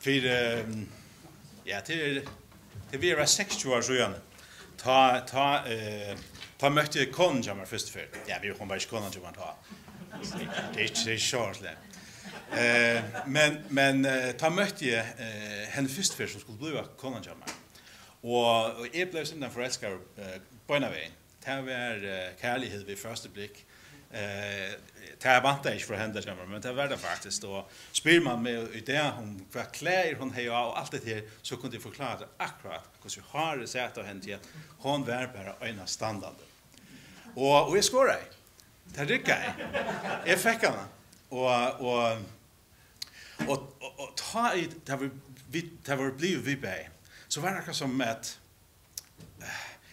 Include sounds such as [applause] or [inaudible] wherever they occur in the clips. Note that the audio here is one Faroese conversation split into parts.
för ja till till vi är 60 år så igen ta ta eh ta mötte jag konjamar först för ja vi kom bara konjamar ta. Det är det är short eh men men ta mötte jag eh henne först för som skulle bli konjamar och och jag blev sen den förälskar på en av en Det var kärlighet vid första blick Eh, det är vantar inte för hända kommer men det var det faktiskt då spyr man med i det hon vad klär hon har och allt det här så kunde jag förklara akkurat hur så har det sett och hänt igen hon var bara ena standard. Och och jag skorar. Det rycker. Jag fick han. Och och och och ta i det var vi det var blev vi på. Så var det som att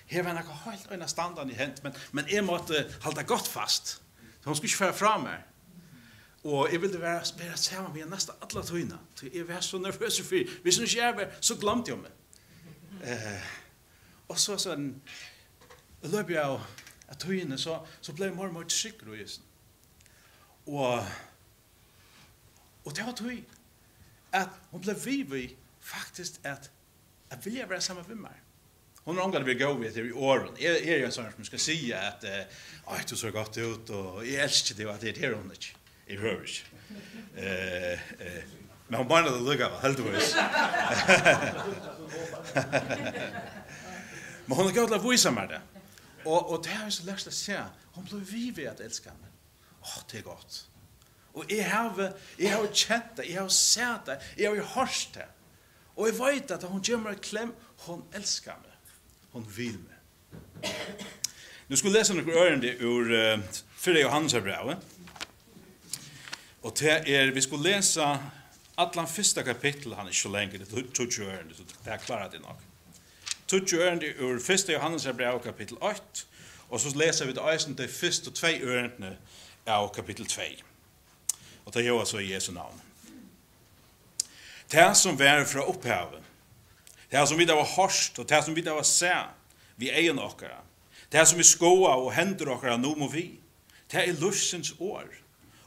Her var noe helt øyne standard i hent, men, men jeg måtte halda godt fast. Så hun skulle ikke fære fra meg. Og jeg ville være bare sammen med nesten alle tøyene. Jeg var så nervøs for, hvis hun ikke er med, så glemte jeg meg. Eh, og så sånn, jeg løp jeg av tøyene, så, så ble jeg mer og mer trygg og just. Og, og det var tøy at hun ble vivet faktisk at jeg ville være sammen med meg. Hon har ångat vi gå vid i åren. Är är jag sån som ska säga att aj du så gott ut och jag älskar det att det är hon inte. I hörs. Eh eh men hon bara lugga var helt vis. Men hon har gått la visa med det. Och och det är så lätt att se. Hon blev vi vid att älska mig. Åh, det är gott. Og jeg har, jeg har kjent det, jeg har sett det, jeg har hørt det. Og jeg vet at hun kommer og kläm, hun elsker meg hon vil med. Nu skulle lesa nokre ørende ur uh, 4. Johannes brevet. Og til er, vi skulle lesa atlan fyrsta kapittel, han er ikke lenger, det er 20 ørende, så det er klarat det nok. 20 ørende ur 1. Johannes brevet kapittel 8, og så leser vi det eisen til fyrst og tvei ørendene av kapittel 2. Og det gjør altså i Jesu navn. Det som vær fra opphavet, Det som vi da var hørst, og det som vi da var se, vi egen okkara. Det som vi skoa og hender okkara nå må vi. Det er lusens år,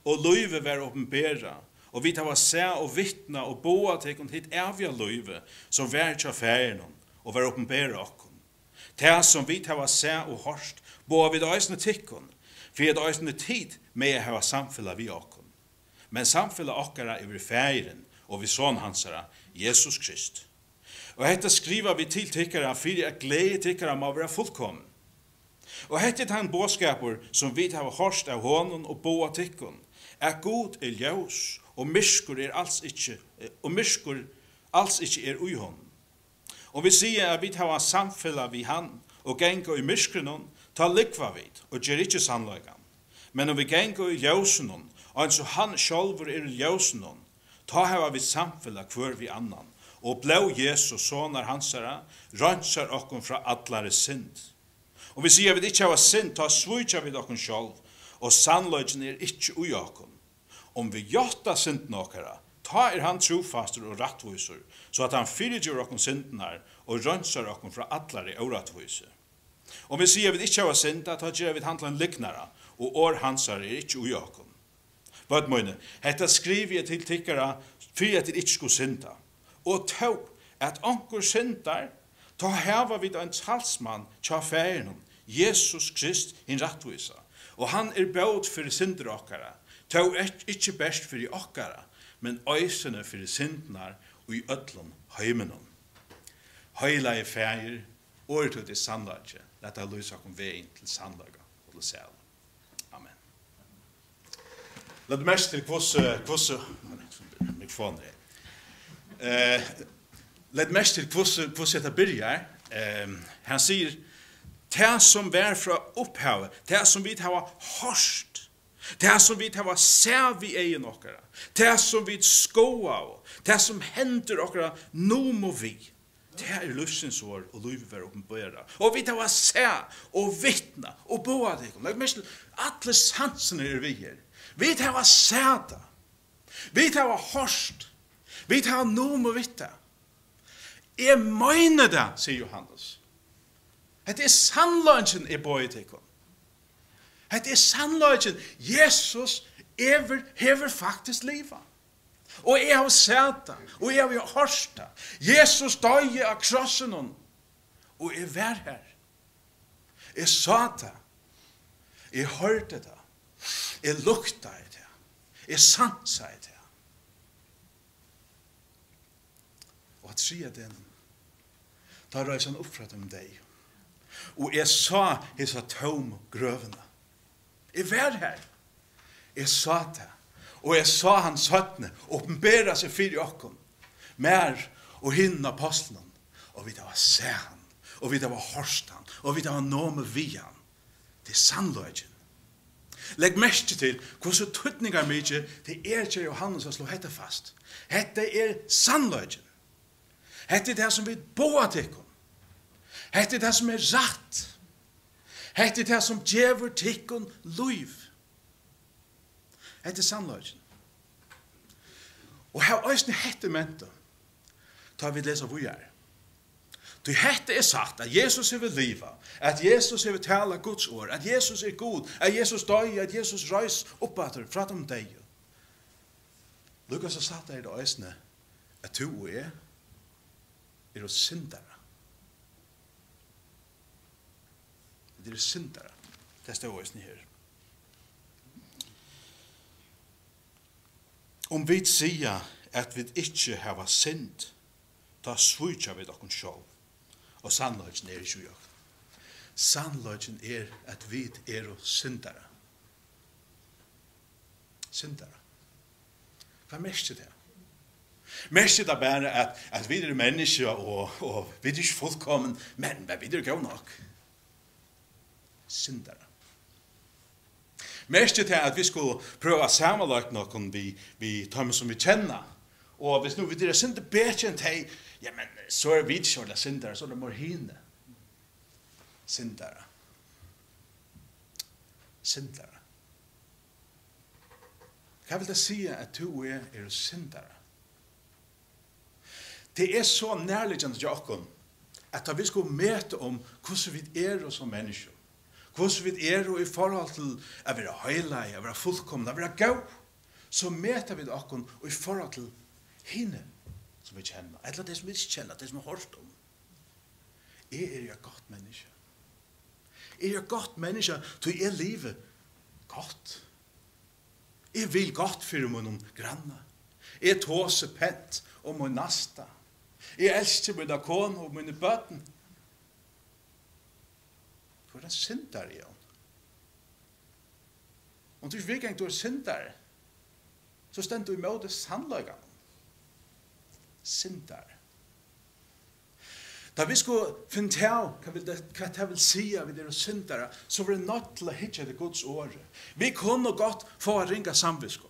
og løyve vær åpenbæra, og vi da var se og vittna og boa til hit evja løyve, som vær tja færen og vær åpenbæra okkom. Det som vi da var se og hørst, boa vi da eisne tikkon, for det eisne tid med å hava samfella vi okkom. Men samfella okkara er vi færen, og vi son hansara, Jesus Krist. Og hetta skriva vi til tykkara fyrir at glede tykkara må være fullkommen. Og hetta er han båskapur som vi hava hørst av honom og boa tykkun, Er god er ljós og myrskur er alls ikkje, og myrskur alls ikkje er ui hon. Og vi sier at vi hava samfella vi han og genga i myrskrun ta likva vid og gjer ikkje sannløygan. Men om vi genga i ljósunum, og eins og han sjálfur er i ljósunum, ta hava vi samfella hver vi annan, og blå Jesus, sonar hansara, rønsar okkom fra allare synd. Og vi sier vi ikke har synd, ta svujtja vi okkom sjálf, og sannløgjen er ikke ui okkom. Om vi gjotta synd nokkara, ta er han trofastur og rattvisur, så at han fyrirgjur okkom syndnar og rønsar okkom fra allare orattvisur. Om vi sier vi ikke har synd, ta gjer vi handla en liknara, og år hansar er ikke ui okkon. Bødmøyne, hetta skrivi jeg til tikkara, fyrir at det ikke skulle synda og tog at onkur syndar, ta heva vid ein talsmann tja færinum, Jesus Krist, hin rattvisa. Og han er bøt fyrir synder okkara, tog et, ikkje best fyrir okkara, men øysene fyrir syndnar og i öllum heiminum. Heila i fægir, året ut i sandlagje, leta lysa kom vegin til sandlaga og til sæl. Amen. Lad mest til kvosse, kvosse, mikrofonen er. Eh, let mest til hvordan dette byrja. Ehm han sier, tær som vær fra opphavet, tær som vi hava hørst, tær som vi hava sær vi ei nokkara, tær som vi skoa og det som hentur okkara, nå må vi. Det er lusens år og livet være åpenbæra. Og vi hava sær og vittna og boa deg. Lat mest til alle sansene er vi her. Vi hava se det. Vi hava hørst. Vi tar noe med vitte. det. Jeg mener det, sier Johannes. Hette er sannløgjen i bøyetikken. Hette er sannløgjen. Jesus ever, hever faktisk livet. Og jeg har sett det, og jeg har hørt det. Jesus døg av krossen, og jeg var her. Jeg sa det. Jeg hørte det. Jeg lukta det. Jeg sansa det. og at sier den, da røys han opp fra dem deg. Og jeg sa hisa tom grøvene. Jeg var her. Jeg sa det. Og jeg sa hans høttene, åpenbæra seg fyrir okkom, mer og hinn apostlen. og vi da var se han, og vi da var hørst han, og vi da var nå med vi han. Det er sannløgjen. Legg mest til hvordan tøtningar mykje, til er ikke Johannes å slå hette fast. Hette er sannløgjen. Hette det som vi boa tikkum. Hette det som er rætt. Hette det som djever tikkum luiv. Hette sannløgjen. Og her òsne hette menta, ta vi lesa vujar. Du hette er sagt at Jesus er ved liva, at Jesus er ved tala Guds år, at Jesus er god, at Jesus døy, at Jesus røys oppater fra dem deg. Lukas har sagt det i det òsne, at du og jeg, er hos syndere. Det er syndere. Det står hos ni her. Om vi sier at vi ikke har synd, da svitser vi dere sjål. Og sannløgjen er ikke jo. Sannløgjen er at vi er hos syndere. Syndere. Hva mest er det? Mersi det bare at, at vi er mennesker, og, og vi er ikke fullkommen, men vi er gøy nok. Syndere. Mersi til at vi skulle prøve å samarbeide noen vi, vi tar som vi kjenner. Og hvis nå vi er synder bedre enn deg, ja, men så er vi ikke ordentlig syndere, så er det morhine. Syndere. Syndere. Hva vil det si at du er, er syndere? Det er så nærliggende til okken at vi skulle møte om hvordan vi er som mennesker. Hvordan vi er i forhold til å være høyleie, å være fullkomne, å være gav. Så møter vi okken i forhold til henne som vi kjenner. Eller det som vi ikke kjenner, det som vi har hørt om. Jeg er jo godt menneske. Jeg er jo godt menneske så er livet godt. Jeg vil godt for min granne. Jeg tåser pent om min nasta. Jeg elsker mine kone og mine bøten. Hvor er syndar i henne? Om du ikke virkelig du er syndar, så stend du imot det sannløygan. Syndar. Da vi skulle finne til hva vil det, hva det vil si av vi er syndere, så var det nødt til å hitte det Guds året. Vi kunne godt få å ringe samvisko.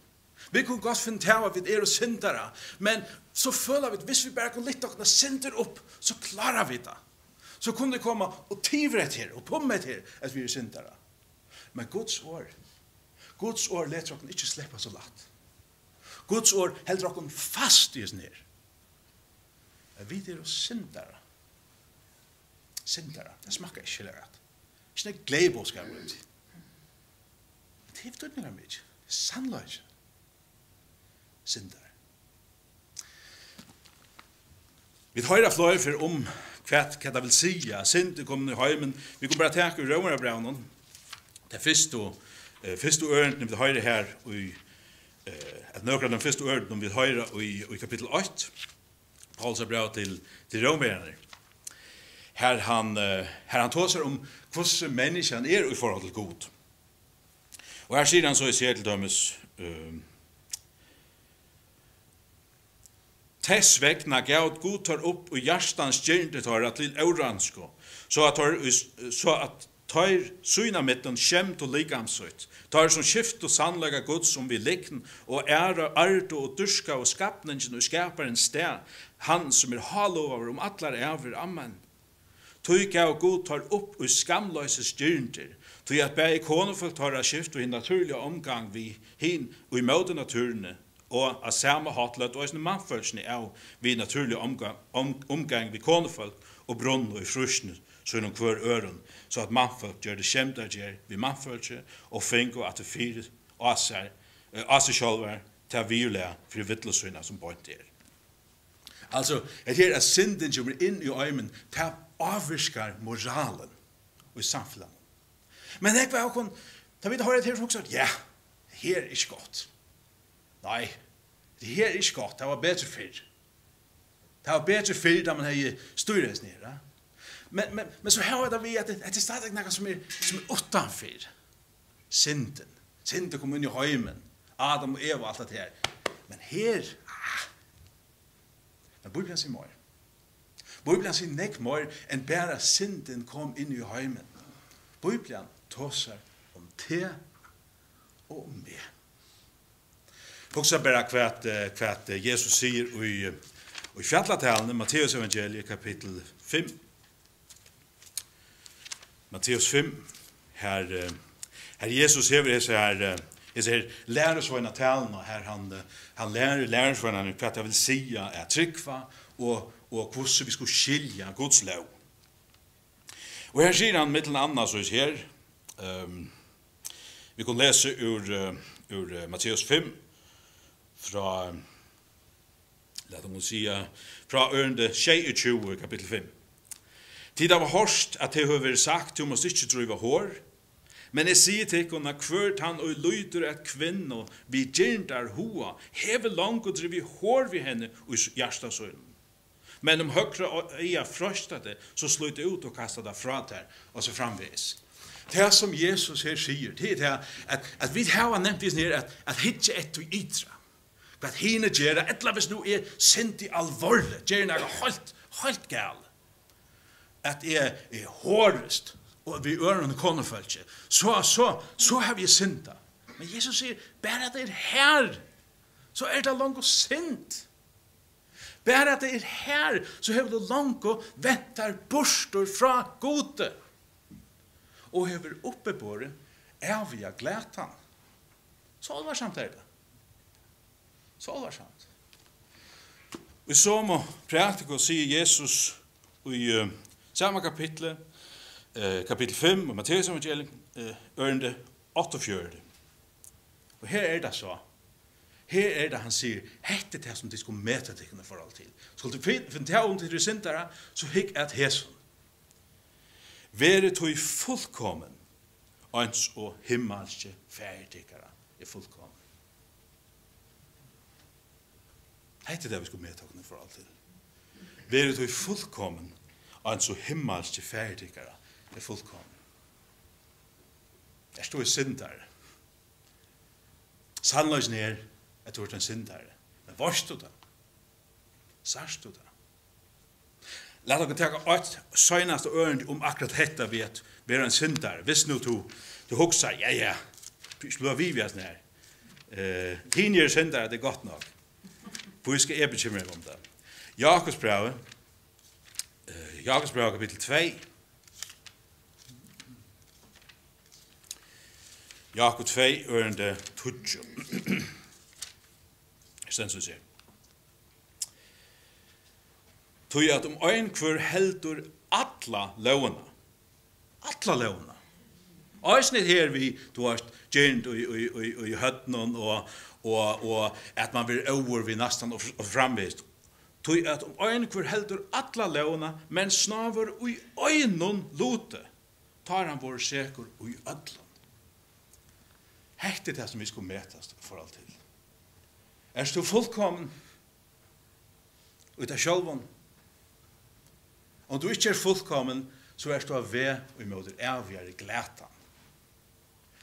Vi kunne godt finne til at vi er syndere, men så føler vi at hvis vi bare kunne litt dere synder opp, så klarer vi det. Så kunne det komme og tivrett her, og pomme her, at vi er syndere. Men Guds år, Guds år leter dere ikke slippe så latt. Guds år helder dere fast i oss ned. Men vi er syndere. Syndere, det smakker ikke lærett. Ikke noe gleibåskap rundt. Det er betydninger mye. Sannløyge synder. Vi tar høyra fløy for om hva det vil sija, synd er kommet i heimen, vi kan bare tenke i rømerabraunen, det er fyrst og eh, fyrst og vi hører her i uh, at nøkra den fyrst og ørenden vi hører i, i kapittel 8, Pauls brev til, til rømeraner, her han, uh, her han tåser om hvordan menneskene er i forhold til god. Og her sier han så i sier til dømes, uh, Tess vegna gav god tar upp og hjertans gjerne tar at til euransko, så at tar, så at tar syna mittan skjemt og ligamsut, tar som skift og sannlega god som vi likn, og æra, ardo og durska og skapningen og skaparen sted, han som er halover om atlar æver, amen. Tui gav god tar upp og skamløse gjerne tui at bæg konofolk tar a skift og i naturlig omgang vi hin og i møte naturene, og av samme hatlet og eisne mannfølsene av vi naturlig omgang, om, omgang vi konefolk og brunn og i frusjene så innom hver øren, så at mannfolk gjør det kjemt at gjør vi mannfølse og fink og at det fyrer og aser, aser sjolver til virle for vittlesøyna som bort er. Altså, et her er synden som er inn i øymen til avvirskar moralen og i samfunnet. Men jeg var jo da vi har et her som sagt, ja, her er ikke godt. Nei, det her er ikke godt, det var bedre før. Det var bedre før da man hei styres nere. Men, men, men så har det vi at det, at det stadig noe som er, som er utanfyr. Sinden. Sinden kom inn i høymen. Adam og Eva og alt det her. Men her, ah. Men Bibelen sier mer. Bibelen sier nek mer enn bare sinden kom inn i høymen. Bibelen tåser om det Fokusa bara kvart kvart Jesus sier i i fjallatalen Matteus evangeliet kapitel 5. Matteus 5 her her Jesus hever hese her Jeg ser lærer så en av talen, og her han, han lærer, lærer så en av hva jeg vil sige er tryggva, og, og hvordan vi ska skilja Guds lov. Og her sier han mittel andra så her, um, vi kan lese ur, ur uh, Matteus 5, fra lad dem sia fra ørende 22 kapitel 5. Tid av horst at det høver sagt du måst ikke drive hår, men jeg sier til henne hvert han og lyder at kvinne vi gjerndar hoa, heve langt og drive hår vi henne og hjertasøyden. Men om høyre øya frøsta det, så slår det ut og kasta det fra der, og så framvis. Det som Jesus her sier, det er at, at vi har nevnt vis nere at, at hitje et vi ytra hva hine gjerra, etla hvis nu er sint i alvorlig, gjerra nega holdt, holdt gal, at jeg er hårest, og vi ørene konefølse, så, så, så har vi synda. Men Jesus sier, bare at det er her, så er det langt og sint. Bare at det er her, så har vi langt og ventar borster fra gode. Og har oppebåret, er vi av glætan. Så alvarsamt var det. Så alvarsamt. Vi så må praktikå sier Jesus i uh, samme kapitlet, uh, kapitel 5 i Matteus evangeliet, uh, ørende 48. Og her er det så, her er det han sier, hette det som de skulle møte deg i forhold til. Skulle du finne det om til de syndere, så hikk et hesen. Være tog fullkommen, ans og himmelske ferdigere er fullkommen. Hette det vi skulle medtakne for alltid. Vere du og fullkommen, så himmelske ferdigere, er fullkommen. Er stod i syndare? Sannløsene er at du er en syndare. Men varst du det? Sars du det? La dere teka åt søgnast og ørend om akkurat hetta vi at vi er en syndare. Hvis nu du, du hokser, ja, ja, slå vi vi er sånn her. Uh, Tini er syndare, det er godt nok. Hvor skal jeg bekymre om det? Jakobs brev, eh, Jakobs brev kapitel 2, Jakob 2, ørende 12. Jeg stens å se. Tøy at om ein kvør heldur alla løvene. Alla løvene. Øysnit her vi, du har gjernt og i høttnån og og, og at man blir over vi nästan og, og framvist. Tui at om ein kvar heldur alla leona, men snaver ui einon lute, tar han vår sekur ui ödlan. Hette det som vi skulle metast for alt til. Er du fullkommen ut av sjálfon? Om du ikke er fullkommen, så er du av ve og i måter avgjere glætan.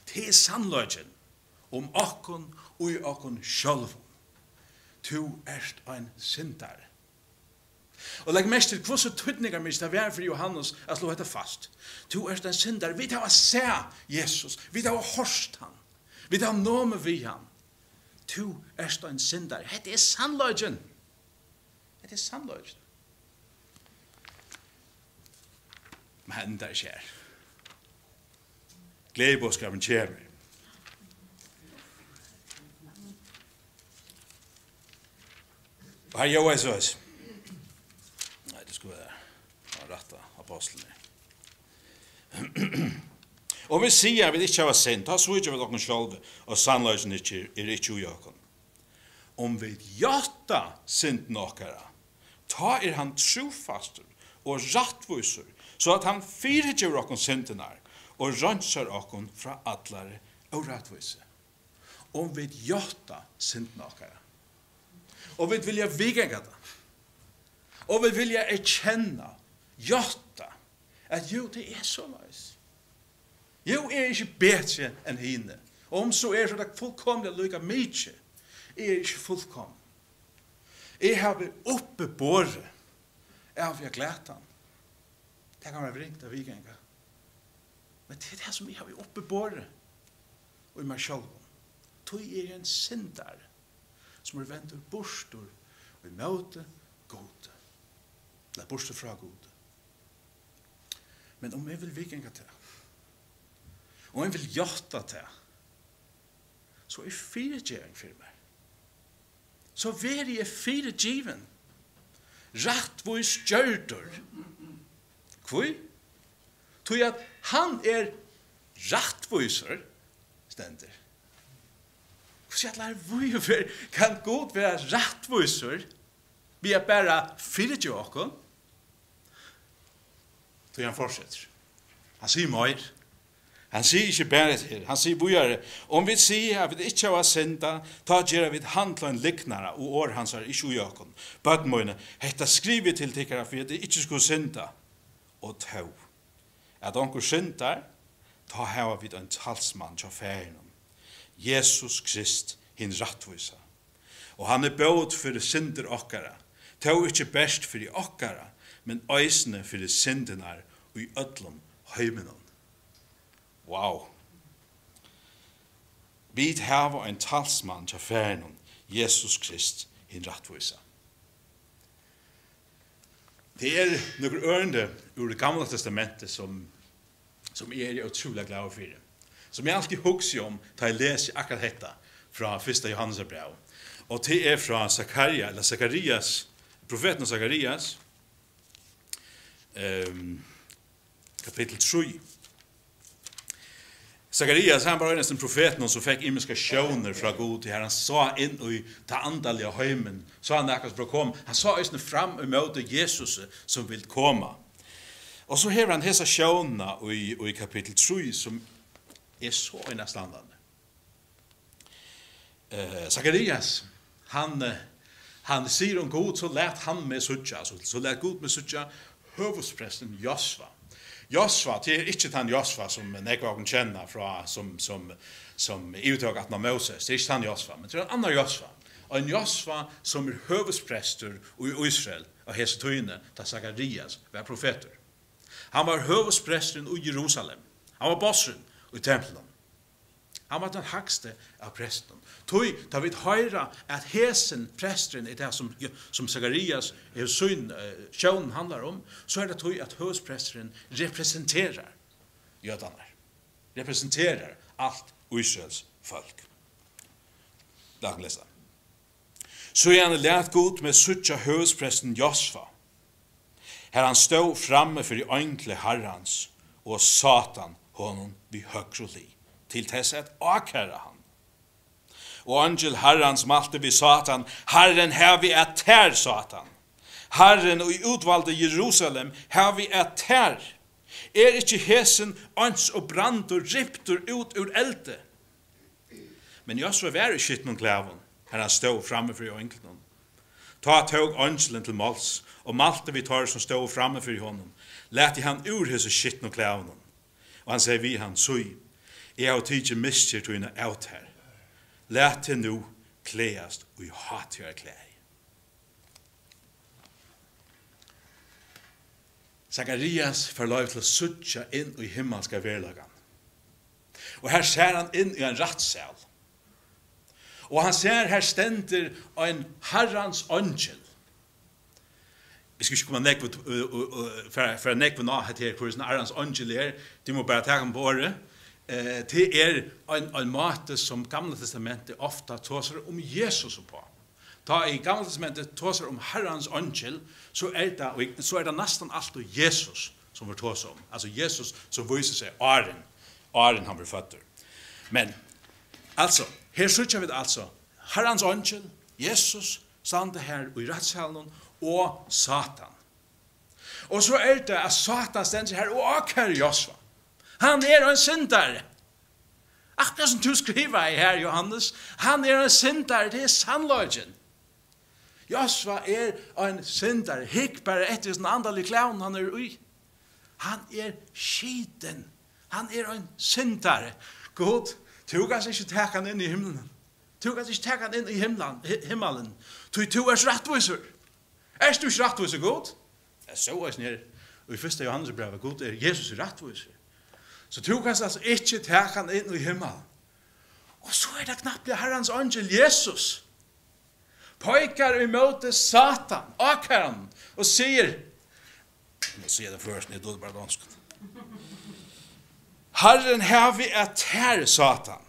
Det er sannløgjen om okkon og i okkon sjálv. Tu erst ein syndar. Og legg mest til hvordan tøtningar minst det er for Johannes at slå dette fast. Tu erst ein syndar. Vi tar å se Jesus. Vi tar å horst han. Vi tar å nåme vi han. Tu erst ein syndar. Hette er sannløgjen. Hette er sannløgjen. Men det skjer. Gleibåskapen kommer. Her gjør jeg søs. Nei, det skulle være den rette apostlene. [clears throat] og vi sier vi ikke har sent, da ikke vi dere selv, og sannløsene ikke, er ikke ui åkken. Om vi gjøtta sint nokere, ta er han trofaster og rattviser, så at han fyrtjer dere sintenar, og rønser dere fra atlare og rattviser. Om vi gjøtta sint nokere, Og vi vilja vikenga det. Og vi vilja erkjenna, jotta, at jo, det er så løys. Jo, er ikke bedre enn hine. Og om så er så det fullkomlig lykka mykje, er ikke fullkom. Jeg har vært oppe båret, jeg har vi han. Det kan være vringt av vikenga. Men det er det som jeg har vært oppe båret, og i meg sjálf. Tog er en sindare som er ventur bostur og i møte gode. Det er bostur fra gode. Men om jeg vil vikinga til, og jeg vil hjarta til, så er fyrirgjering for meg. Så veri jeg fyrirgiven, rattvois gjørdur. Kvui? Tui at han er rattvoiser, stender. Hvor sier alle hvorfor kan god være rettviser vi er bare fyrt i åkken? Så han fortsetter. Han sier mer. Han sier ikke bare til, han sier bojare, om vi sier at vi ikke har senda, ta gjør vi handla en liknare, og år hans er ikke ujakon. Bøtmøyne, hetta skriver til tikkere for at vi ikke skulle senda, og tau. At onker syndar, ta hava vi en talsmann til ferien Jesus Krist, hin rattvisa. Og han er bød fyrir synder okkara, tog ikkje best fyrir okkara, men øysene fyrir syndenar og i öllum høymenon. Wow! Vi hava ein talsmann til færenon, Jesus Krist, hin rattvisa. Det er nokre ørende ur det gamla testamentet som, som er utrolig glad for det som jeg alltid husker om da jeg leser akkurat dette fra 1. Johannes brev. Og det er fra Zakaria, eller Zakarias, profeten Zakarias, um, kapittel 3. Zakarias, han var nesten profeten som fikk imiska sjøvner fra god til her. Han sa inn i ta andalige høymen, sa han akkurat bra kom. Han sa øyne fram i møte Jesus som vil komme. Og så hever han hesa sjøvna i, i kapittel 3 som er så enastandande. Eh, Zacharias, han, han sier om god, så let han med suttja, så, så let god med suttja hövuspresten Josva. Josva, det er ikke den Josva som nekvagen kjenner fra, som, som, som uttog at Moses, det er ikke den Josva, men det er en annan Josva. Og en Josva som er høvesprester i Israel, og hese tøyne, da Zacharias var profeter. Han var høvespresteren i Jerusalem. Han var bossen, i tempelen. Han var den hakste av presten. Tøy, da vi høyra at hesen prestren er det som, som Zacharias er syn, uh, sjøen handlar om, så er det tøy at høspresteren representerer jødene. Representerer alt Israels folk. Dag lesa. Så er han lært god med suttja høspresten Josfa, her han stod framme for i øynkle herrans, og Satan honom vi högre li, til tess at akara han. Og angel herrans malte vi satan, herren her vi at tær satan. Herren og i utvalde Jerusalem her vi at tær. Er ikkje hesen ans og brand og riptur ut ur elde. Men Joshua var i skitten og klæven, her han stod framme for jo enkelten. Ta tog angelen til Mals, og malte vi tar som stod framme for honom. i han ur hese skitten og klæven Og han sier vi han, «Sui, jeg har tidsi mister henne out her. Læt til nu kleast og i hat klei. Zakarias får lov til å suttja inn i himmelska verlagan. Og her ser han inn i en rattsel. Og han ser her stender en herrans angel vi skal ikke komme näck for nek för näck på nå här till kursen Arans Angelier det må bara ta om våre eh till er en en mate som gamla testamentet ofta tosar om Jesus på. Ta i gamla testamentet tosar om Herrans angel så är det så är det nästan allt och Jesus som vi tosar om. Alltså Jesus som visar sig Aren Aren han blir född men alltså här söker vi alltså Herrans angel Jesus sande her i rättshalen og Satan. Og så er det at Satan stender her og akkurat Josva. Han er en syndare. Akkurat som du skriver her, Johannes, han er en syndare, det er sannløgjen. Josva er en syndare, hikk bare etter sin andalig klæven han er ui. Han er skiten. Han er en syndare. God, du kan ikke ta han inn i himmelen. Du kan ikke ta han inn i himmelen. himmelen. Du, du er rettviser. Er du ikke rettvis og god? Jeg så oss nere. Og i første Johannes brev er god er Jesus rettvis. Så du kan altså ikke ta han inn i himmelen. Og så er det knappt herrens angel Jesus. Pojkar imot Satan, akkaran, og sier, nå sier det først, det er bare dansk. Herren hevi at her, Satan.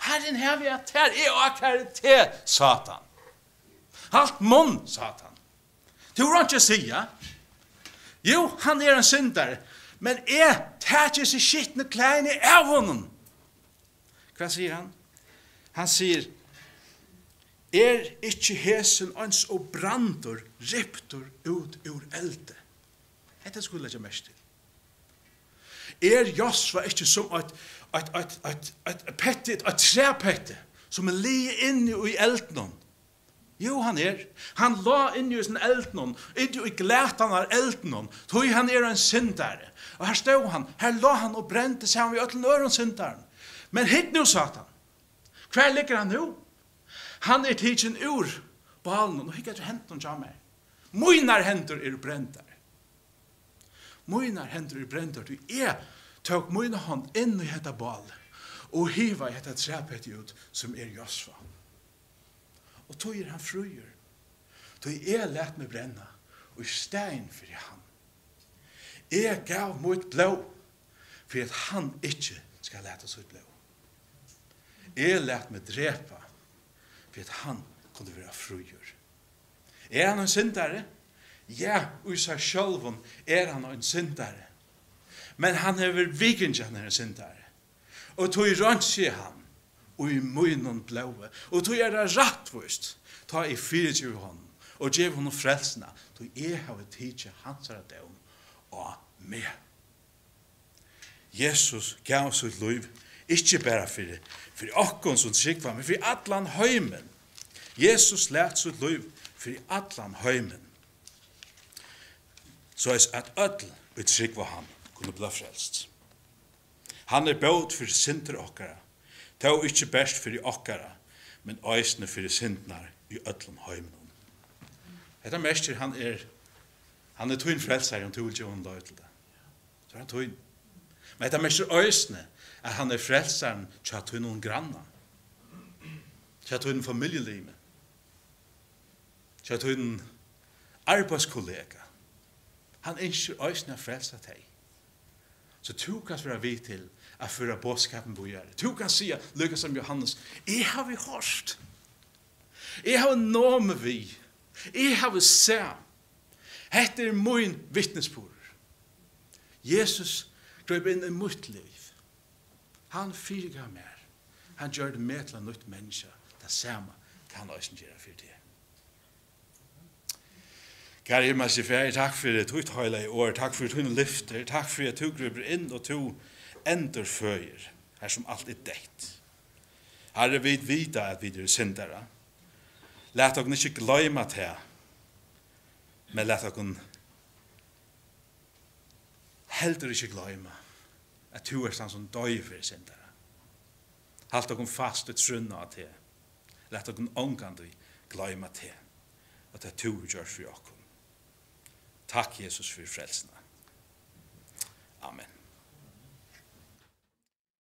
Herren hevi at her, er akkar til Satan. Halt munn, Satan. Du har ikke sige. Jo, han er en synder, men jeg tar ikke seg skittende klærne av honom. Hva sier han? Han sier, er ikke hesen ans og brandur riptur ut ur elde. Hette skulle jeg mest til. Er Josva ikke som et, et, et, et, et, et, et, et, et, et, et, et, et, et, et, et, et, et, et, Jo, han er. Han la inn i sin eldnån, inn i glætan av eldnån, tog han er en syndare. Og her stod han, her la han og brente seg han ved øtlen øren syndaren. Men hitt nu, satan. Hver ligger han nu? Han er tidsin ur balen, og hikker etter hentan til meg. Moinar hendur er brentar. Moinar hendur er brentar, du er tøk moina hånd inn i hetta bal, og hiva i hetta trepet ut som er Josfa og tog er han fruer. Tog er let meg brenna, og i stein fyrir han. Jeg gav mot blå, for at han ikke skal lete seg ut blå. Jeg let meg drepa, for at han kunne være frøyer. Er han en syndare? Ja, og i seg sjølven er han en syndare. Men han er vikingen han er en syndare. Og tog i rønt, sier han, og i munnen blåe. Og tog er det rattvist, ta i fyrir til hon, og gjev hon frelsna, tog jeg har tidsi hans er døm og med. Jesus gav sitt liv, ikkje bæra fyrir, fyrir okkon som sikva, men fyrir allan høymen. Jesus lært sitt liv fyrir allan høymen. Så er at öll vi sikva han kunne bli frelst. Han er bøt fyrir sinter okkara, Det er ikke best for okkara, men øysene for sindnar i ødlom høymen. Dette mestir han er, han er tøyn frelsar han tøy ikke hun løy. Så er han tøyn. Men dette mestir øysene, at han er frelseren til at hun noen granna, til at familielime, til at hun arbeidskollega. Han ønsker øysene å frelse deg. Så tu kan være vi til att föra bådskapen på gjøre. Du kan säga, Lukas som Johannes, jeg har vi hörst. Jeg har nåme vi. Jeg har vi se. Hette er min vittnesbord. Jesus grøp inn i mitt liv. Han fyrga mer. Han gjør det med til en nytt menneske. Det samme kan han gjøre for det. Kære himmel, i fjer, takk for det, tog høyla i år, takk for at hun lyfter, takk for det. du griper inn og tog endurføyer, her som alt er dekt. Herre, vi vita at vi er syndere. Læt okken ikke gløyma til, men læt okken heldur ikke gløyma at du er sånn som døy for syndere. Halt okken fast ut trunna til. Læt okken ångandu gløyma til at det er du gjør for okken. Takk Jesus for frelsene. Amen.